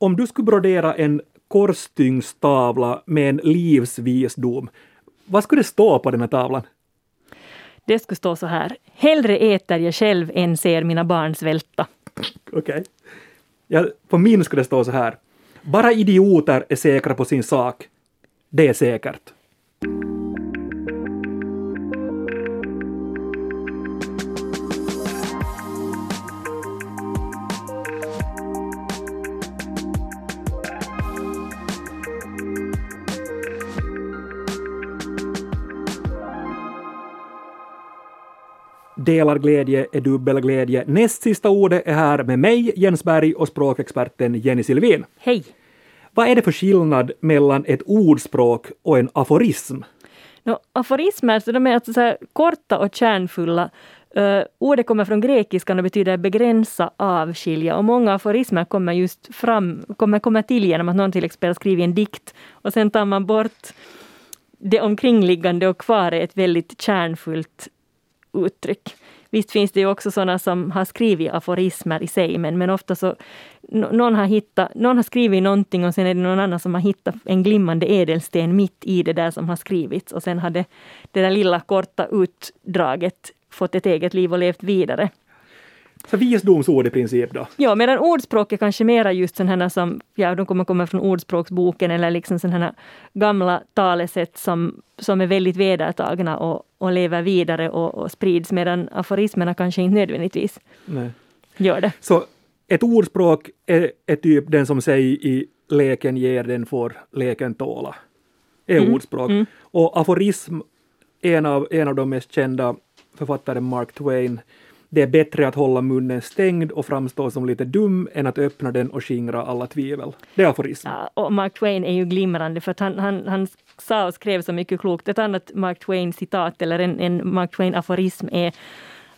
om du skulle brodera en korsstyngstavla med en livsvisdom, vad skulle det stå på den här tavlan? Det skulle stå så här. Hellre äter jag själv än ser mina barn svälta. Okej. Okay. Ja, på min skulle det stå så här. Bara idioter är säkra på sin sak. Det är säkert. Delar glädje är dubbel glädje. Näst sista ordet är här med mig, Jens Berg, och språkexperten Jenny Silvin. Hej! Vad är det för skillnad mellan ett ordspråk och en aforism? No, aforismer så de är alltså så korta och kärnfulla. Uh, ordet kommer från grekiskan och betyder begränsa, avskilja och många aforismer kommer just fram, kommer, kommer till genom att någon till exempel skriver en dikt och sen tar man bort det omkringliggande och kvar är ett väldigt kärnfullt uttryck. Visst finns det ju också sådana som har skrivit aforismer i sig, men, men ofta så någon har, hittat, någon har skrivit någonting och sen är det någon annan som har hittat en glimmande ädelsten mitt i det där som har skrivits och sen har det, det där lilla korta utdraget fått ett eget liv och levt vidare. Så visdomsord i princip då? Ja, medan ordspråk är kanske mera just sådana som, ja, de kommer komma från ordspråksboken eller liksom sådana gamla talesätt som, som är väldigt vedertagna och, och lever vidare och, och sprids, medan aforismerna kanske inte nödvändigtvis Nej. gör det. Så ett ordspråk är, är typ den som säger i leken ger, den får leken tåla. är mm. ordspråk. Mm. Och aforism, en av, en av de mest kända författaren Mark Twain, det är bättre att hålla munnen stängd och framstå som lite dum än att öppna den och skingra alla tvivel. Det är aforism. Ja, och Mark Twain är ju glimrande för att han, han, han sa och skrev så mycket klokt. Ett annat Mark Twain-citat eller en, en Mark Twain-aforism är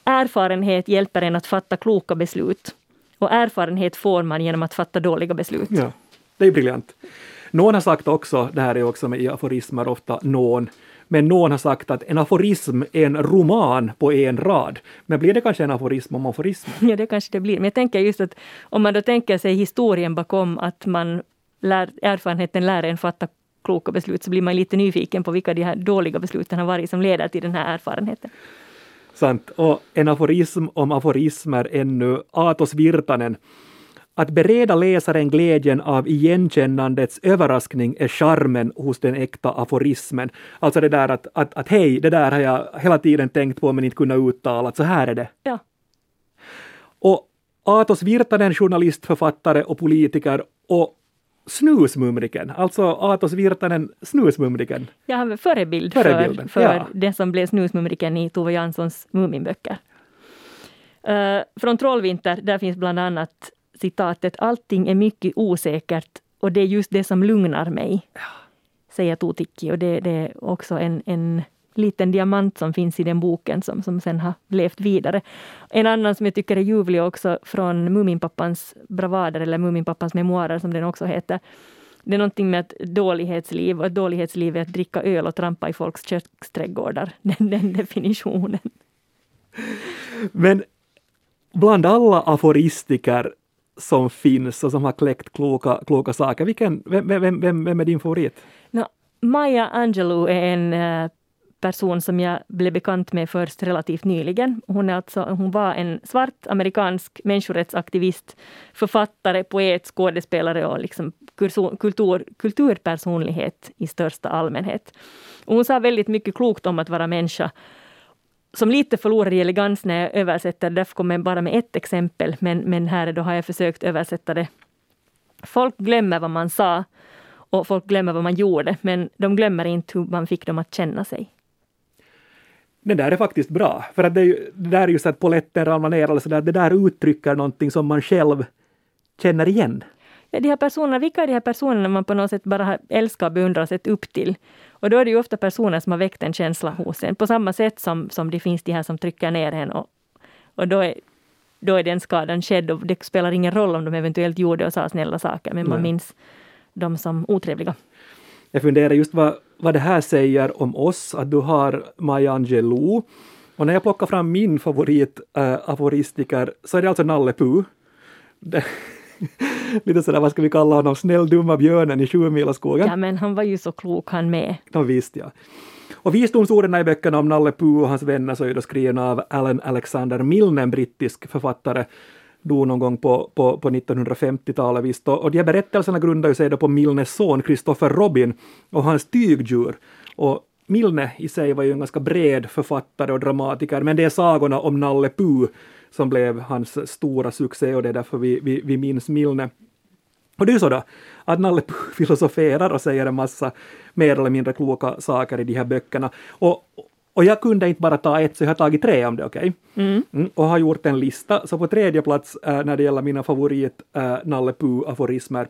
Erfarenhet hjälper en att fatta kloka beslut. Och erfarenhet får man genom att fatta dåliga beslut. Ja, det är briljant. Någon har sagt också, det här är också med i aforismer ofta någon, men någon har sagt att en aforism är en roman på en rad. Men blir det kanske en aforism om aforismen? Ja, det kanske det blir. Men jag tänker just att om man då tänker sig historien bakom att man lär, erfarenheten lär en fatta kloka beslut så blir man lite nyfiken på vilka de här dåliga besluten har varit som leder till den här erfarenheten. Sant. Och en aforism om aforismer ännu, Atos Virtanen. Att bereda läsaren glädjen av igenkännandets överraskning är charmen hos den äkta aforismen. Alltså det där att, att, att hej, det där har jag hela tiden tänkt på men inte kunnat uttala, så här är det. Ja. Och Atos Virtanen, journalist, författare och politiker och Snusmumriken, alltså Atos Virtanen Snusmumriken. Ja, han var förebild för, för ja. den som blev Snusmumriken i Tove Janssons Muminböcker. Uh, från Trollvinter, där finns bland annat citatet ”Allting är mycket osäkert och det är just det som lugnar mig”, ja. säger Tutikki. Och det, det, är också en, en liten diamant som finns i den boken som, som sen har levt vidare. En annan som jag tycker är ljuvlig också från Muminpappans bravader, eller Muminpappans memoarer som den också heter. Det är någonting med ett dålighetsliv och ett dålighetsliv är att dricka öl och trampa i folks köksträdgårdar. Den, den definitionen. Men bland alla aforistiker som finns och som har kläckt kloka, kloka saker, vilken, vem, vem, vem, vem är din favorit? No, Maya Angelou är en eh, person som jag blev bekant med först relativt nyligen. Hon, är alltså, hon var en svart amerikansk människorättsaktivist, författare, poet, skådespelare och liksom kultur, kulturpersonlighet i största allmänhet. Och hon sa väldigt mycket klokt om att vara människa som lite förlorar i elegans när jag översätter, därför kommer jag bara med ett exempel, men, men här då har jag försökt översätta det. Folk glömmer vad man sa och folk glömmer vad man gjorde, men de glömmer inte hur man fick dem att känna sig. Det där är faktiskt bra, för att det, är ju, det där är ju så att poletten ramlar ner, eller så där, det där uttrycker någonting som man själv känner igen. De här personerna, vilka är de här personerna man på något sätt bara älskar och beundrar och sett upp till? Och då är det ju ofta personer som har väckt en känsla hos en, på samma sätt som, som det finns de här som trycker ner en. Och, och då, är, då är den skadan skedd och det spelar ingen roll om de eventuellt gjorde och sa snälla saker, men man Nej. minns dem som otrevliga. Jag funderar just vad, vad det här säger om oss, att du har Maya Angelou. Och när jag plockar fram min favorit äh, aforistiker så är det alltså Nalle Puh. Lite sådär, vad ska vi kalla honom, snäll dumma björnen i Sjumilaskogen. Ja, men han var ju så klok han med. Ja, visst ja. Och visdomsorden i böckerna om Nalle Puh och hans vänner så är då skrivna av Alan Alexander Milne, en brittisk författare dog någon gång på, på, på 1950-talet visst. Och, och de här berättelserna grundar ju sig då på Milnes son Christopher Robin och hans tygdjur. Och Milne i sig var ju en ganska bred författare och dramatiker, men det är sagorna om Nalle Puh som blev hans stora succé och det är därför vi, vi, vi minns Milne. Och det är ju så då, att Nalle Puh filosoferar och säger en massa mer eller mindre kloka saker i de här böckerna. Och, och jag kunde inte bara ta ett, så jag har tagit tre om det, okej? Okay? Mm. Mm, och har gjort en lista. Så på tredje plats äh, när det gäller mina favorit äh, Nalle Puh-aforismer.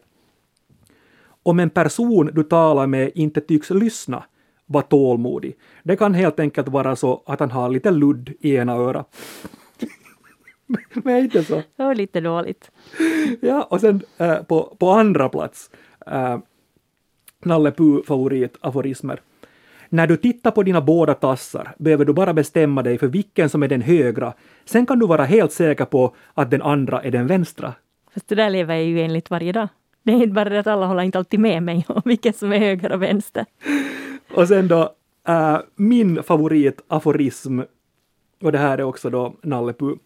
Om en person du talar med inte tycks lyssna, var tålmodig. Det kan helt enkelt vara så att han har lite ludd i ena örat. Men inte så? Det var lite dåligt. Ja, och sen äh, på, på andra plats, äh, Nalle Puh favorit aforismer. När du tittar på dina båda tassar behöver du bara bestämma dig för vilken som är den högra. Sen kan du vara helt säker på att den andra är den vänstra. Fast det där lever jag ju enligt varje dag. Det är inte bara det att alla håller inte alltid med mig om vilken som är höger och vänster. Och sen då, äh, min favoritaforism, och det här är också då Nalle Puh.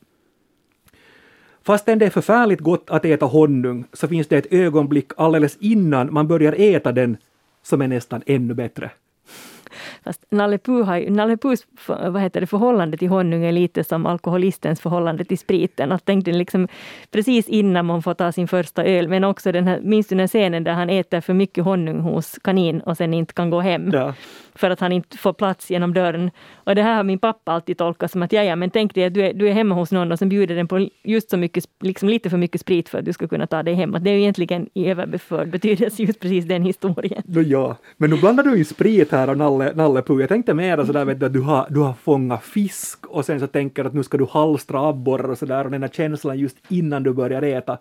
Fastän det är förfärligt gott att äta honung så finns det ett ögonblick alldeles innan man börjar äta den som är nästan ännu bättre. Fast Nalle, Puh har, Nalle Puhs vad heter det, förhållande till honung är lite som alkoholistens förhållande till spriten. Att tänk den liksom precis innan man får ta sin första öl. Men också den här, minns du den scenen där han äter för mycket honung hos kanin och sen inte kan gå hem? Ja. För att han inte får plats genom dörren. Och det här har min pappa alltid tolkat som att ja, ja men tänk dig att du är, du är hemma hos någon och sen bjuder den på just så mycket, liksom lite för mycket sprit för att du ska kunna ta dig hem. Att det är ju egentligen i överbeförd betydelse just precis den historien. No, ja, men nu blandar du in sprit här och Nalle, nallepu. Jag tänkte mer sådär vet du, att du har, du har fångat fisk och sen så tänker du att nu ska du halstra abborrar och sådär och den här känslan just innan du börjar äta.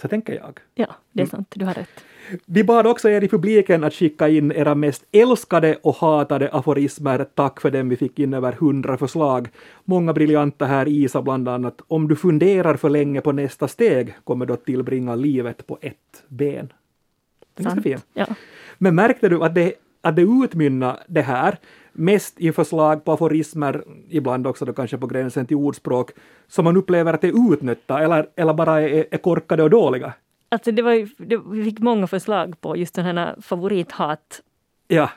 Så tänker jag. Ja, det är sant. Du har rätt. Vi bad också er i publiken att skicka in era mest älskade och hatade aforismer. Tack för dem. Vi fick in över hundra förslag. Många briljanta här. Isa bland annat. Om du funderar för länge på nästa steg kommer du att tillbringa livet på ett ben. Fint. Ja. Men märkte du att det, att det utmynnar det här mest i förslag på aforismer, ibland också då kanske på gränsen till ordspråk, som man upplever att är utnötta eller, eller bara är, är korkade och dåliga? Alltså det var ju, det, vi fick många förslag på just den här favorithat Ja,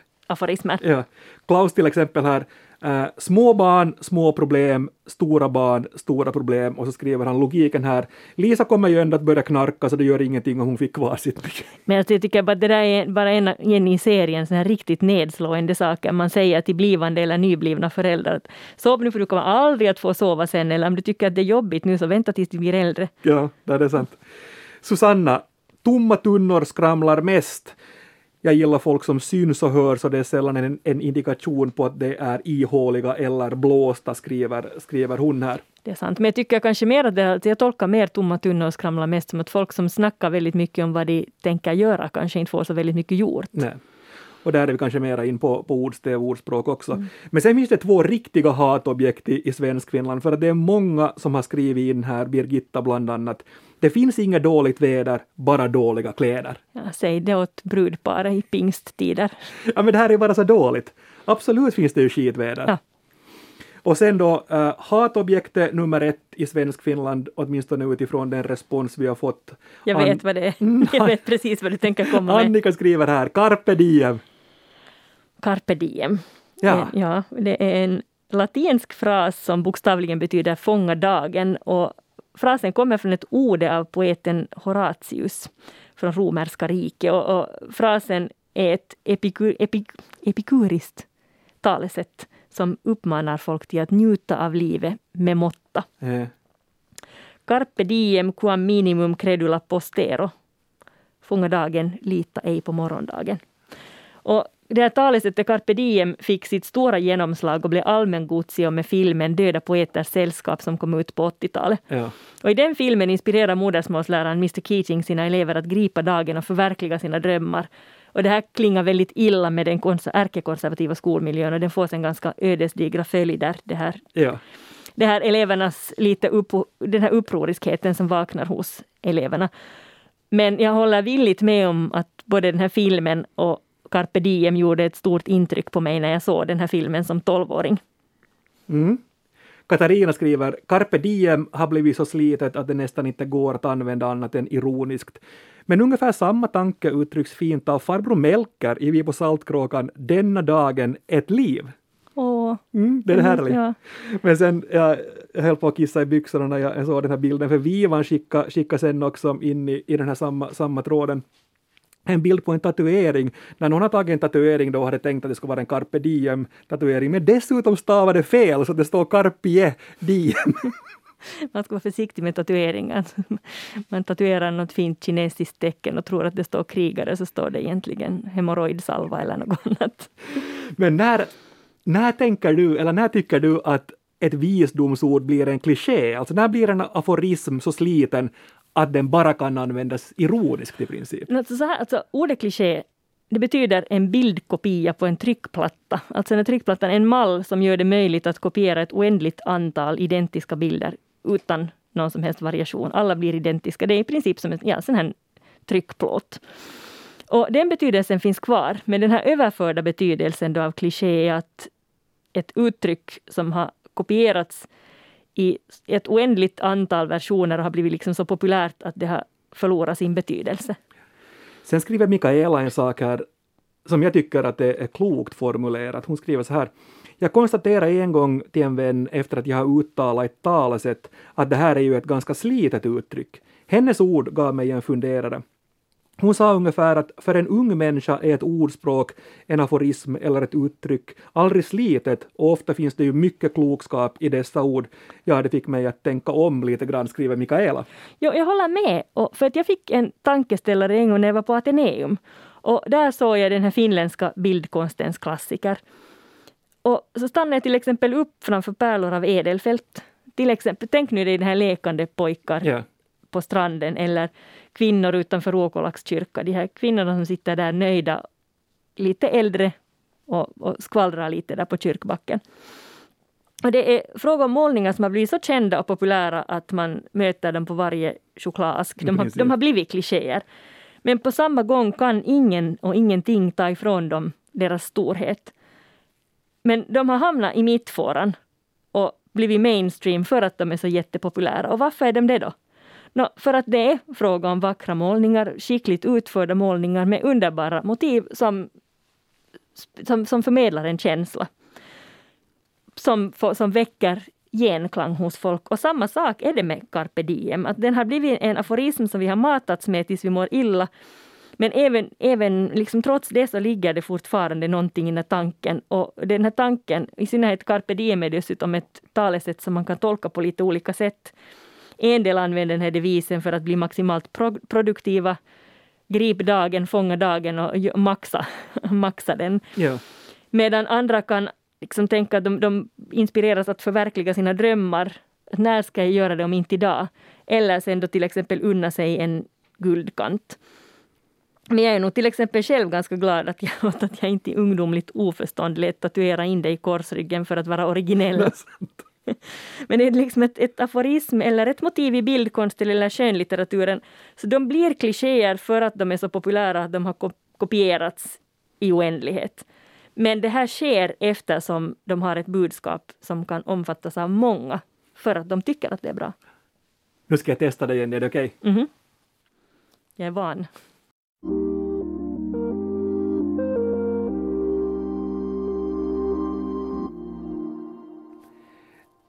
ja. Klaus till exempel här, eh, små barn, små problem, stora barn, stora problem och så skriver han logiken här. Lisa kommer ju ändå att börja knarka så det gör ingenting om hon fick kvar sitt mycket. Men alltså jag tycker bara det där är bara en, en i serien sån här riktigt nedslående saker man säger till blivande eller nyblivna föräldrar. Att, Sov nu för du kommer aldrig att få sova sen eller om du tycker att det är jobbigt nu så vänta tills du blir äldre. Ja, det är sant. Susanna, tomma tunnor skramlar mest. Jag gillar folk som syns och hörs och det är sällan en, en indikation på att det är ihåliga eller blåsta, skriver, skriver hon här. Det är sant. Men jag tycker kanske mer att det, jag tolkar mer tomma tunnor och skramlar mest som att folk som snackar väldigt mycket om vad de tänker göra kanske inte får så väldigt mycket gjort. Nej. Och där är vi kanske mera in på, på ordstäv och ordspråk också. Men sen finns det två riktiga hatobjekt i, i Svenskfinland, för att det är många som har skrivit in här, Birgitta bland annat. Det finns inget dåligt väder, bara dåliga kläder. Ja, säg det åt brudparet i pingsttider. Ja, men det här är bara så dåligt. Absolut finns det ju skitväder. Ja. Och sen då uh, hatobjektet nummer ett i Svenskfinland, åtminstone utifrån den respons vi har fått. Jag An- vet vad det är. Jag vet precis vad du tänker komma med. Annika skriver här, carpe diem. Carpe diem. Ja. Ja, det är en latinsk fras som bokstavligen betyder fånga dagen och frasen kommer från ett ord av poeten Horatius från romerska riket och, och frasen är ett epikur, epik, epikuriskt talesätt som uppmanar folk till att njuta av livet med måtta. Eh, Carpe diem quam minimum credula postero. Fånga dagen, lita ej på morgondagen. Och det här talesättet Carpe diem fick sitt stora genomslag och blev allmängods med filmen Döda poeters sällskap som kom ut på 80-talet. ja. Och i den filmen inspirerar modersmålsläraren Mr Keating sina elever att gripa dagen och förverkliga sina drömmar. Och det här klingar väldigt illa med den konser- ärkekonservativa skolmiljön och den får sen ganska ödesdigra följder. Det här ja. det här elevernas lite upp, den här upproriskheten som vaknar hos eleverna. Men jag håller villigt med om att både den här filmen och Carpe Diem gjorde ett stort intryck på mig när jag såg den här filmen som tolvåring. Mm. Katarina skriver Carpe diem har blivit så slitet att det nästan inte går att använda annat än ironiskt. Men ungefär samma tanke uttrycks fint av farbror Melker i Vi på Saltkråkan Denna dagen ett liv. Åh. Mm, det är härligt. Ja. Men sen, jag, höll på att kissa i byxorna när jag, såg den här bilden, för Vivan skickade skicka sen också in i, i den här samma, samma tråden en bild på en tatuering, när någon har tagit en tatuering då hade tänkt att det skulle vara en carpe diem tatuering, men dessutom stavade fel så det står carpe diem. Man ska vara försiktig med tatueringar. Man tatuerar något fint kinesiskt tecken och tror att det står krigare, så står det egentligen hemorrojdsalva eller något annat. Men när, när tänker du, eller när tycker du att ett visdomsord blir en kliché? Alltså när blir en aforism så sliten att den bara kan användas ironiskt i princip? Alltså så här, alltså, ordet kliché det betyder en bildkopia på en tryckplatta. Alltså en tryckplatta är en mall som gör det möjligt att kopiera ett oändligt antal identiska bilder utan någon som helst variation. Alla blir identiska. Det är i princip som en ja, sån här tryckplåt. Och den betydelsen finns kvar, men den här överförda betydelsen då av kliché är att ett uttryck som har kopierats i ett oändligt antal versioner och har blivit liksom så populärt att det har förlorat sin betydelse. Sen skriver Mikaela en sak här som jag tycker att det är klokt formulerat. Hon skriver så här. Jag konstaterade en gång till en vän efter att jag har uttalat ett talesätt att det här är ju ett ganska slitet uttryck. Hennes ord gav mig en funderare. Hon sa ungefär att för en ung människa är ett ordspråk, en aforism eller ett uttryck aldrig slitet och ofta finns det ju mycket klokskap i dessa ord. Ja, det fick mig att tänka om lite grann, skriver Mikaela. Jo, jag håller med, och för att jag fick en tankeställare en gång när jag var på Ateneum. Och där såg jag den här finländska bildkonstens klassiker. Och så stannade jag till exempel upp framför pärlor av Edelfelt. Till exempel, tänk nu dig den här lekande pojkar Ja. På stranden eller kvinnor utanför Ruokolax kyrka. De här kvinnorna som sitter där nöjda, lite äldre och, och skvallrar lite där på kyrkbacken. Och det är fråga om målningar som har blivit så kända och populära att man möter dem på varje chokladask. De har, de har blivit klichéer. Men på samma gång kan ingen och ingenting ta ifrån dem deras storhet. Men de har hamnat i mittfåran och blivit mainstream för att de är så jättepopulära. Och varför är de det då? No, för att det är fråga om vackra målningar, skickligt utförda målningar med underbara motiv som, som, som förmedlar en känsla. Som, som väcker genklang hos folk. Och samma sak är det med carpe diem. Att den har blivit en aforism som vi har matats med tills vi mår illa. Men även, även liksom trots det så ligger det fortfarande någonting i den här tanken. Och den här tanken, i synnerhet carpe diem är dessutom ett talesätt som man kan tolka på lite olika sätt. En del använder den här devisen för att bli maximalt pro- produktiva. Grip dagen, fånga dagen och maxa, maxa den. Ja. Medan andra kan liksom tänka att de, de inspireras att förverkliga sina drömmar. När ska jag göra det om inte idag? Eller sen då till exempel unna sig en guldkant. Men jag är nog till exempel själv ganska glad att jag, att jag inte i ungdomligt oförstånd lät tatuera in det i korsryggen för att vara originell. Men det är liksom ett, ett aforism eller ett motiv i bildkonsten eller skönlitteraturen. Så de blir klichéer för att de är så populära att de har ko- kopierats i oändlighet. Men det här sker eftersom de har ett budskap som kan omfattas av många för att de tycker att det är bra. Nu ska jag testa det igen, är det okej? Mhm. Jag är van.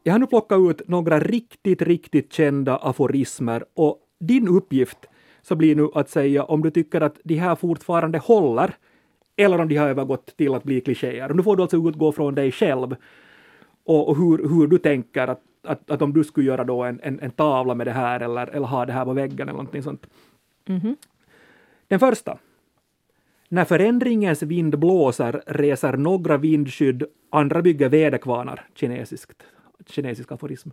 Jag har nu plockat ut några riktigt, riktigt kända aforismer och din uppgift så blir nu att säga om du tycker att de här fortfarande håller eller om de har övergått till att bli klichéer. Nu får du alltså utgå från dig själv och, och hur, hur du tänker att, att, att om du skulle göra då en, en, en tavla med det här eller, eller ha det här på väggen eller någonting sånt. Mhm. Den första. När förändringens vind blåser reser några vindskydd, andra bygger väderkvarnar. Kinesiskt. Kinesisk aforism.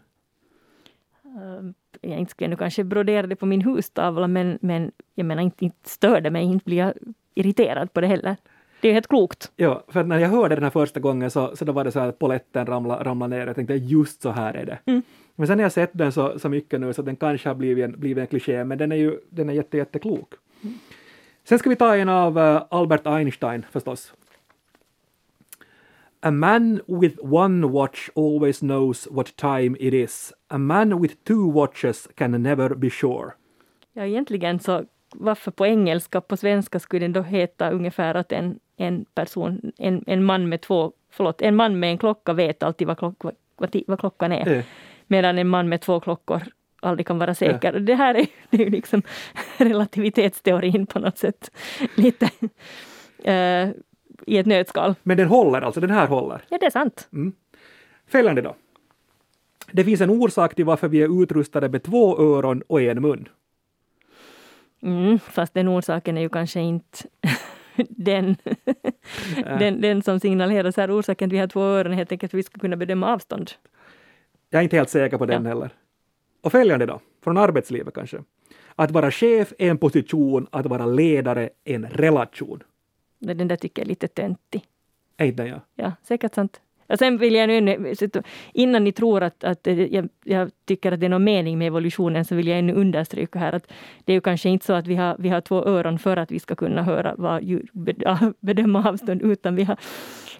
Uh, jag inte skulle kanske brodera det på min hustavla men, men jag menar inte, inte stör det mig, inte blir jag irriterad på det heller. Det är helt klokt. Ja, för när jag hörde den här första gången så, så då var det så att poletten ramlade ramla ner. Jag tänkte just så här är det. Mm. Men sen har jag sett den så, så mycket nu så den kanske har blivit en, blivit en kliché, men den är ju den är jätte, jätteklok. Sen ska vi ta en av uh, Albert Einstein förstås. A man with one watch always knows what time it is. A man with two watches can never be sure. Ja, egentligen så varför på engelska, på svenska skulle den då heta ungefär att en, en person, en, en man med två, förlåt, en man med en klocka vet alltid vad, klock, vad, vad, klockan är. Eh, Medan en man med två klockor aldrig kan vara säker. Det här är, ju liksom relativitetsteorin på något sätt. Lite eh, i ett nötskal. Men den håller alltså, den här håller. Ja, det är sant. Följande då. Det finns en orsak till varför vi är utrustade med två öron och en mun. Mm, fast den orsaken är ju kanske inte den, den, den som signaleras här. Orsaken till att vi har två öron är helt enkelt att vi ska kunna bedöma avstånd. Jag är inte helt säker på den heller. Och följande då, från arbetslivet kanske. Att vara chef är en position, att vara ledare är en relation. Den där tycker jag är lite töntig. Den jag? Ja, säkert sant. Och sen vill jag nu, innan ni tror att, att jag, jag tycker att det är någon mening med evolutionen, så vill jag ännu understryka här att det är ju kanske inte så att vi har, vi har två öron för att vi ska kunna höra vad djur, bed- bedöma avstånd, utan vi har,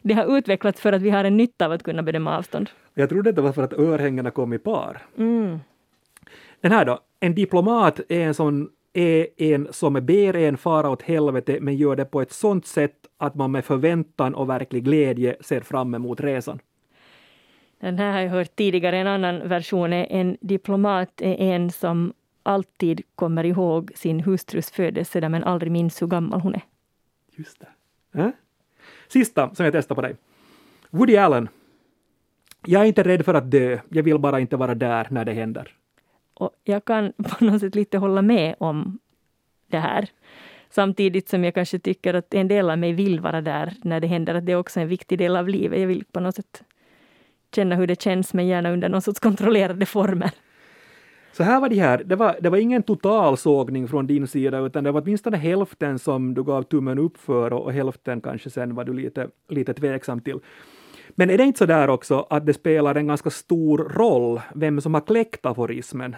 det har utvecklats för att vi har en nytta av att kunna bedöma avstånd. Jag trodde det var för att örhängena kom i par. Mm. Den här då, en diplomat är en sån är en som ber en fara åt helvete men gör det på ett sånt sätt att man med förväntan och verklig glädje ser fram emot resan. Den här har jag hört tidigare. En annan version är en diplomat är en som alltid kommer ihåg sin hustrus födelse men aldrig minns hur gammal hon är. Just det. Äh? Sista som jag testar på dig. Woody Allen. Jag är inte rädd för att dö, jag vill bara inte vara där när det händer. Och jag kan på något sätt lite hålla med om det här. Samtidigt som jag kanske tycker att en del av mig vill vara där när det händer. Att det är också en viktig del av livet. Jag vill på något sätt känna hur det känns, men gärna under någon sorts kontrollerade former. Så här var det här, det var, det var ingen total sågning från din sida, utan det var åtminstone hälften som du gav tummen upp för och, och hälften kanske sen var du lite, lite tveksam till. Men är det inte så där också att det spelar en ganska stor roll vem som har kläckt aforismen?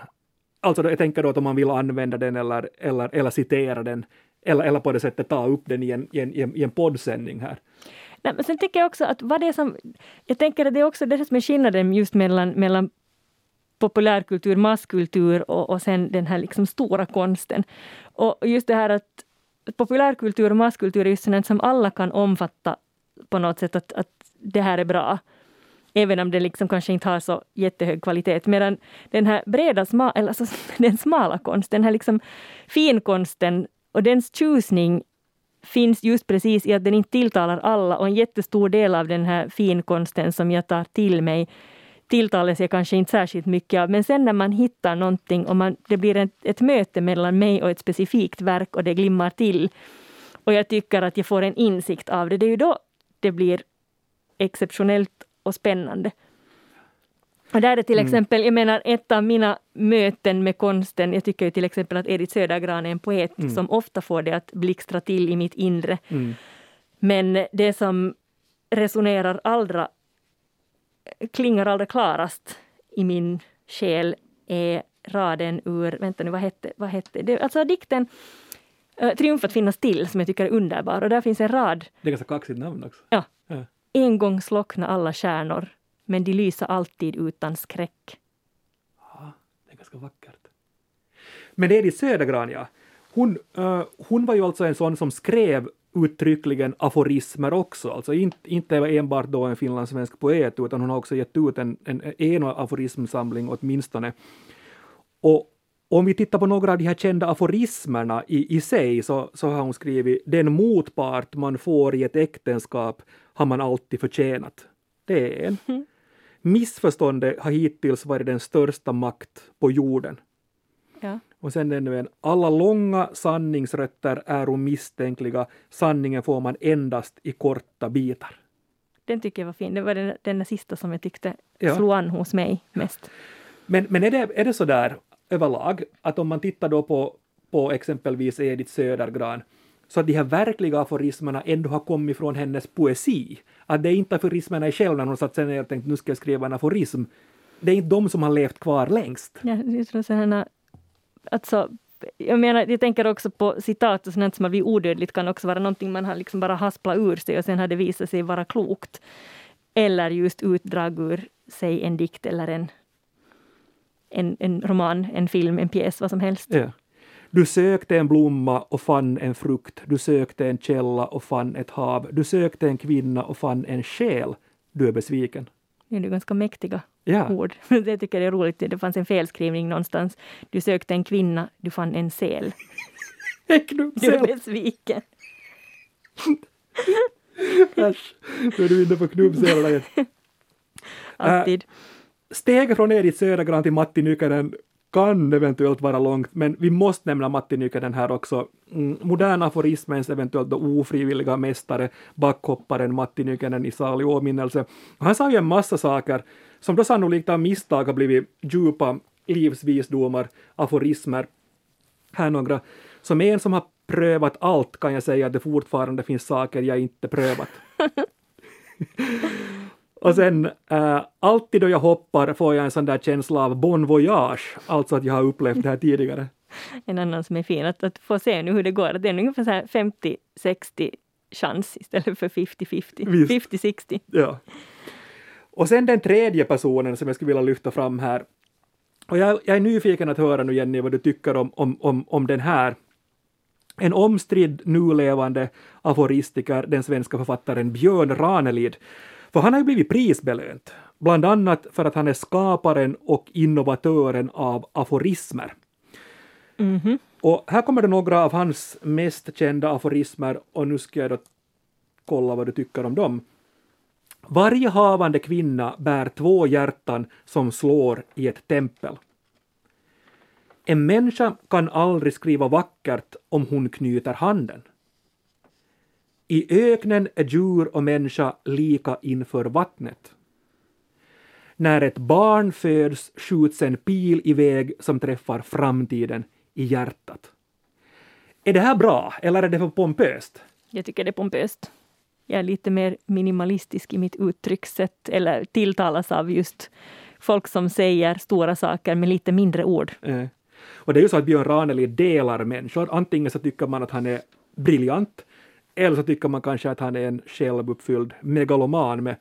Alltså jag tänker då att om man vill använda den eller, eller, eller citera den, eller, eller på det sättet ta upp den i en, i en, i en, i en poddsändning här. Nej, men sen tycker jag också att vad det är som... Jag tänker att det är också det som är skillnaden just mellan, mellan populärkultur, masskultur och, och sen den här liksom stora konsten. Och just det här att populärkultur och masskultur är just sånt som alla kan omfatta på något sätt att, att det här är bra. Även om det liksom kanske inte har så jättehög kvalitet. Medan den här breda, sma, eller alltså, den smala konsten, den här liksom finkonsten och dens tjusning finns just precis i att den inte tilltalar alla och en jättestor del av den här finkonsten som jag tar till mig tilltalas jag kanske inte särskilt mycket av. Men sen när man hittar någonting och man, det blir ett, ett möte mellan mig och ett specifikt verk och det glimmar till och jag tycker att jag får en insikt av det, det är ju då det blir exceptionellt och spännande. Och där är till exempel, jag menar ett av mina möten med konsten, jag tycker ju till exempel att Edith Södergran är en poet som ofta får det att blixtra till i mitt inre. Mm. Men det som resonerar allra, klingar allra klarast i min själ är raden ur, vänta nu vad hette, vad hette det? Alltså dikten uh, Triumf att finnas till som jag tycker är underbar och där finns en rad, Det är ganska kaxigt namn också. Ja en gång slockna alla stjärnor men de lysa alltid utan skräck. Ah, det är ganska vackert. Men Edith Södergran, ja. Hon, uh, hon var ju alltså en sån som skrev uttryckligen aforismer också, alltså inte, inte enbart då en finlandssvensk poet, utan hon har också gett ut en, en, en aforismsamling åtminstone. Och om vi tittar på några av de här kända aforismerna i, i sig, så, så har hon skrivit den motpart man får i ett äktenskap har man alltid förtjänat. Det är en. Missförståndet har hittills varit den största makt på jorden. Ja. Och sen ännu en. Alla långa sanningsrötter är misstänkliga. Sanningen får man endast i korta bitar. Den tycker jag var fin. Det var den, den sista som jag tyckte Ja. slog an hos mig mest. Men, men är, det, är det så där överlag att om man tittar då på, på exempelvis Edith Södergran så att de här verkliga aforismerna ändå har kommit från hennes poesi. Att det är inte aforismerna i själv när hon satt sig ner och tänkte nu ska jag skriva en aforism. Det är inte de som har levt kvar längst. Ja, jag tror sådana, alltså, jag menar, jag tänker också på citat och sånt som har blivit odödligt kan också vara någonting man har liksom bara hasplat ur sig och sen har det visat sig vara klokt. Eller just utdrag ur, sig, en dikt eller en, en, en roman, en film, en pjäs, vad som helst. Ja. Du sökte en blomma och fann en frukt. Du sökte en källa och fann ett hav. Du sökte en kvinna och fann en själ. Du är besviken. Det är ganska mäktiga Ja. ord. Det tycker jag är roligt. Det fanns en felskrivning någonstans. Du sökte en kvinna, du fann en säl. Du är besviken. Äsch, nu är du inne på knubbsälarna igen. Alltid. Steget från Edith Södergran till Matti Nykänen kan eventuellt vara långt, men vi måste nämna Matti Nykänen här också. Mm, moderna aforismens eventuellt då ofrivilliga mästare, backhopparen Matti Nykänen i salig åminnelse. Han sa ju en massa saker som då sannolikt av misstag har blivit djupa livsvisdomar, aforismer. Här några. Som en som har prövat allt kan jag säga att det fortfarande finns saker jag inte prövat. Och sen, äh, alltid då jag hoppar får jag en sån där känsla av bon voyage, alltså att jag har upplevt det här tidigare. En annan som är fin, att, att få se nu hur det går. Det är ungefär så här 50-60 chans istället för 50-50. Visst. 50-60. Ja. Och sen den tredje personen som jag skulle vilja lyfta fram här. Och jag, jag är nyfiken att höra nu Jenny vad du tycker om, om, om, om den här. En omstridd nulevande aforistiker, den svenska författaren Björn Ranelid. För han har ju blivit prisbelönt, bland annat för att han är skaparen och innovatören av aforismer. Mhm. Och här kommer det några av hans mest kända aforismer och nu ska jag då kolla vad du tycker om dem. Varje havande kvinna bär två hjärtan som slår i ett tempel. En människa kan aldrig skriva vackert om hon knyter handen. I öknen är djur och människa lika inför vattnet. När ett barn föds skjuts en pil iväg som träffar framtiden i hjärtat. Är det här bra eller är det för pompöst? Jag tycker det är pompöst. Jag är lite mer minimalistisk i mitt uttryckssätt eller tilltalas av just folk som säger stora saker med lite mindre ord. Eh. Och det är ju så att Björn Ranelid delar människor. Antingen så tycker man att han är briljant eller så tycker man kanske att han är en självuppfylld megaloman med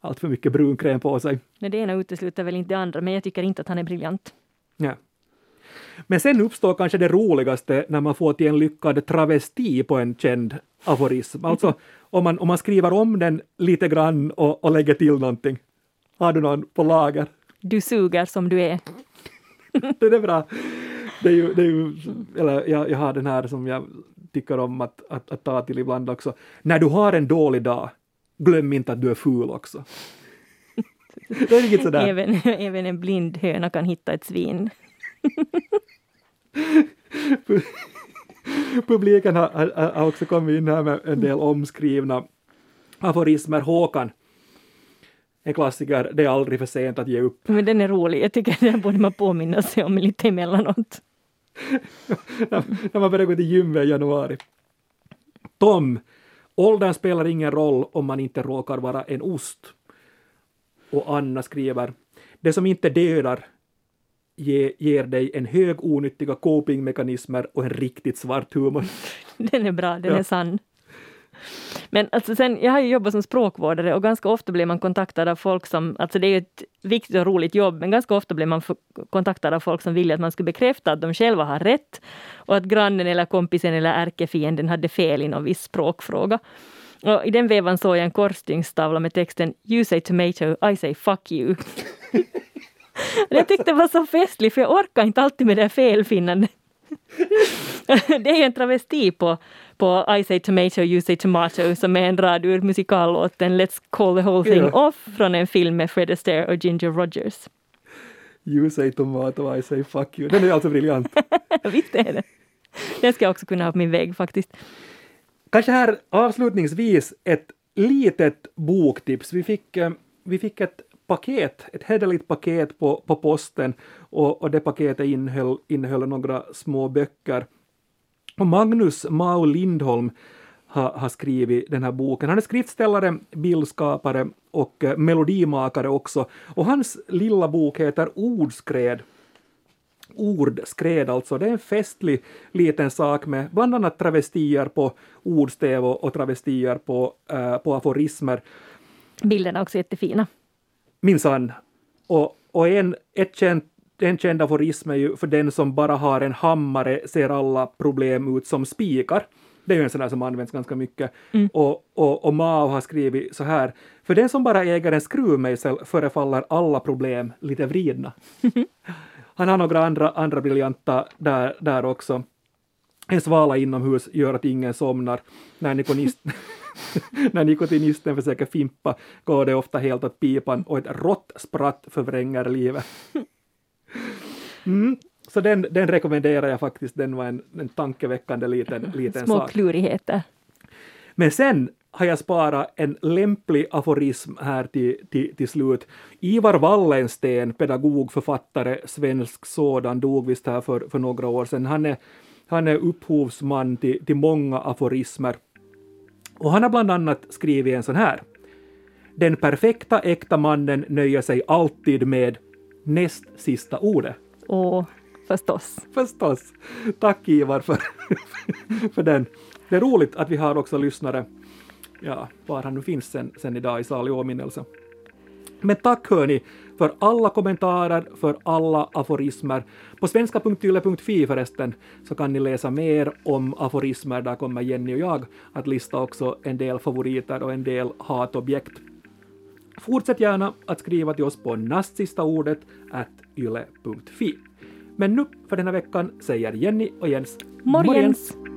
allt för mycket brunkräm på sig. Men det ena utesluter väl inte det andra, men jag tycker inte att han är briljant. Ja. Men sen uppstår kanske det roligaste när man får till en lyckad travesti på en känd aforism. Alltså om man, om man skriver om den lite grann och, och lägger till någonting. Har du någon på lager? Du suger som du är. det är bra. Det är ju, det är ju, eller jag, jag har den här som jag tycker om att, att, att ta till ibland också. När du har en dålig dag, glöm inte att du är ful också. det är riktigt sådär. Även, även en blind höna kan hitta ett svin. Publiken har, har, har också kommit in här med en del omskrivna aforismer. Håkan, en klassiker, det är aldrig för sent att ge upp. Men den är rolig. Jag tycker den borde man påminna sig om lite emellanåt. När, man börjar gå till gymmet i januari. Tom, åldern spelar ingen roll om man inte råkar vara en ost. Och Anna skriver, det som inte dödar ge, ger dig en hög onyttiga copingmekanismer och en riktigt svart humor. Den är bra, den Ja. är sann. Men alltså sen, jag har ju jobbat som språkvårdare och ganska ofta blir man kontaktad av folk som, alltså det är ju ett viktigt och roligt jobb, men ganska ofta blir man kontaktad av folk som vill att man ska bekräfta att de själva har rätt och att grannen eller kompisen eller ärkefienden hade fel i någon viss språkfråga. Och I den vevan såg jag en korsstygngstavla med texten You say tomato, I say fuck you. jag tyckte det var så festligt för jag orkar inte alltid med det här felfinnandet. det är ju en travesti på, på I say tomato, you say tomato som är en rad ur musikallåten Let's call the whole thing Ja. off från en film med Fred Astaire och Ginger Rogers. You say tomato, I say fuck you. Den är alltså briljant. Visst är det? Den ska jag också kunna ha på min vägg faktiskt. Kanske här avslutningsvis ett litet boktips. Vi fick, eh, vi fick ett paket, ett hederligt paket på, på posten och, och det paketet innehöll, innehöll några små böcker. Och Magnus Mao Lindholm har, har skrivit den här boken. Han är skriftställare, bildskapare och eh, melodimakare också. Och hans lilla bok heter Ordskred. Ordskred alltså. Det är en festlig liten sak med bland annat travestier på ordstäv och, och travestier på, uh, på aforismer. Bilderna är också jättefina. Minsann. Och, och en, ett känt, en känd aforism är ju för den som bara har en hammare ser alla problem ut som spikar. Det är ju en sån där som används ganska mycket. Mm. Och, och, och Mao har skrivit så här. För den som bara äger en skruvmejsel förefaller alla problem lite vridna. Han har några andra, andra briljanta där, där också. En svala inomhus gör att ingen somnar. När, nikonist, när nikotinisten försöker fimpa går det ofta helt åt pipan och ett rått spratt förvränger livet. Mm. Så den, den rekommenderar jag faktiskt, den var en, en tankeväckande liten, liten Små sak. klurigheter. Men sen har jag sparat en lämplig aforism här till, till, till slut. Ivar Wallensten, pedagog, författare, svensk sådan, dog visst här för, för några år sedan. Han är, han är upphovsman till, till många aforismer. Och han har bland annat skrivit en sån här. Den perfekta äkta mannen nöjer sig alltid med näst sista ordet. Åh, förstås. Förstås. Tack Ivar för, för den. Det är roligt att vi har också lyssnare, ja, var han nu finns sen, sen idag i salig åminnelse. Men tack hörni för alla kommentarer, för alla aforismer. På svenska.yle.fi förresten så kan ni läsa mer om aforismer. Där kommer Jenny och jag att lista också en del favoriter och en del hatobjekt. Fortsätt gärna att skriva till oss på nastsistaordet yle.fi. Men nu för den här veckan säger Jenny och Jens Morgens! morgens.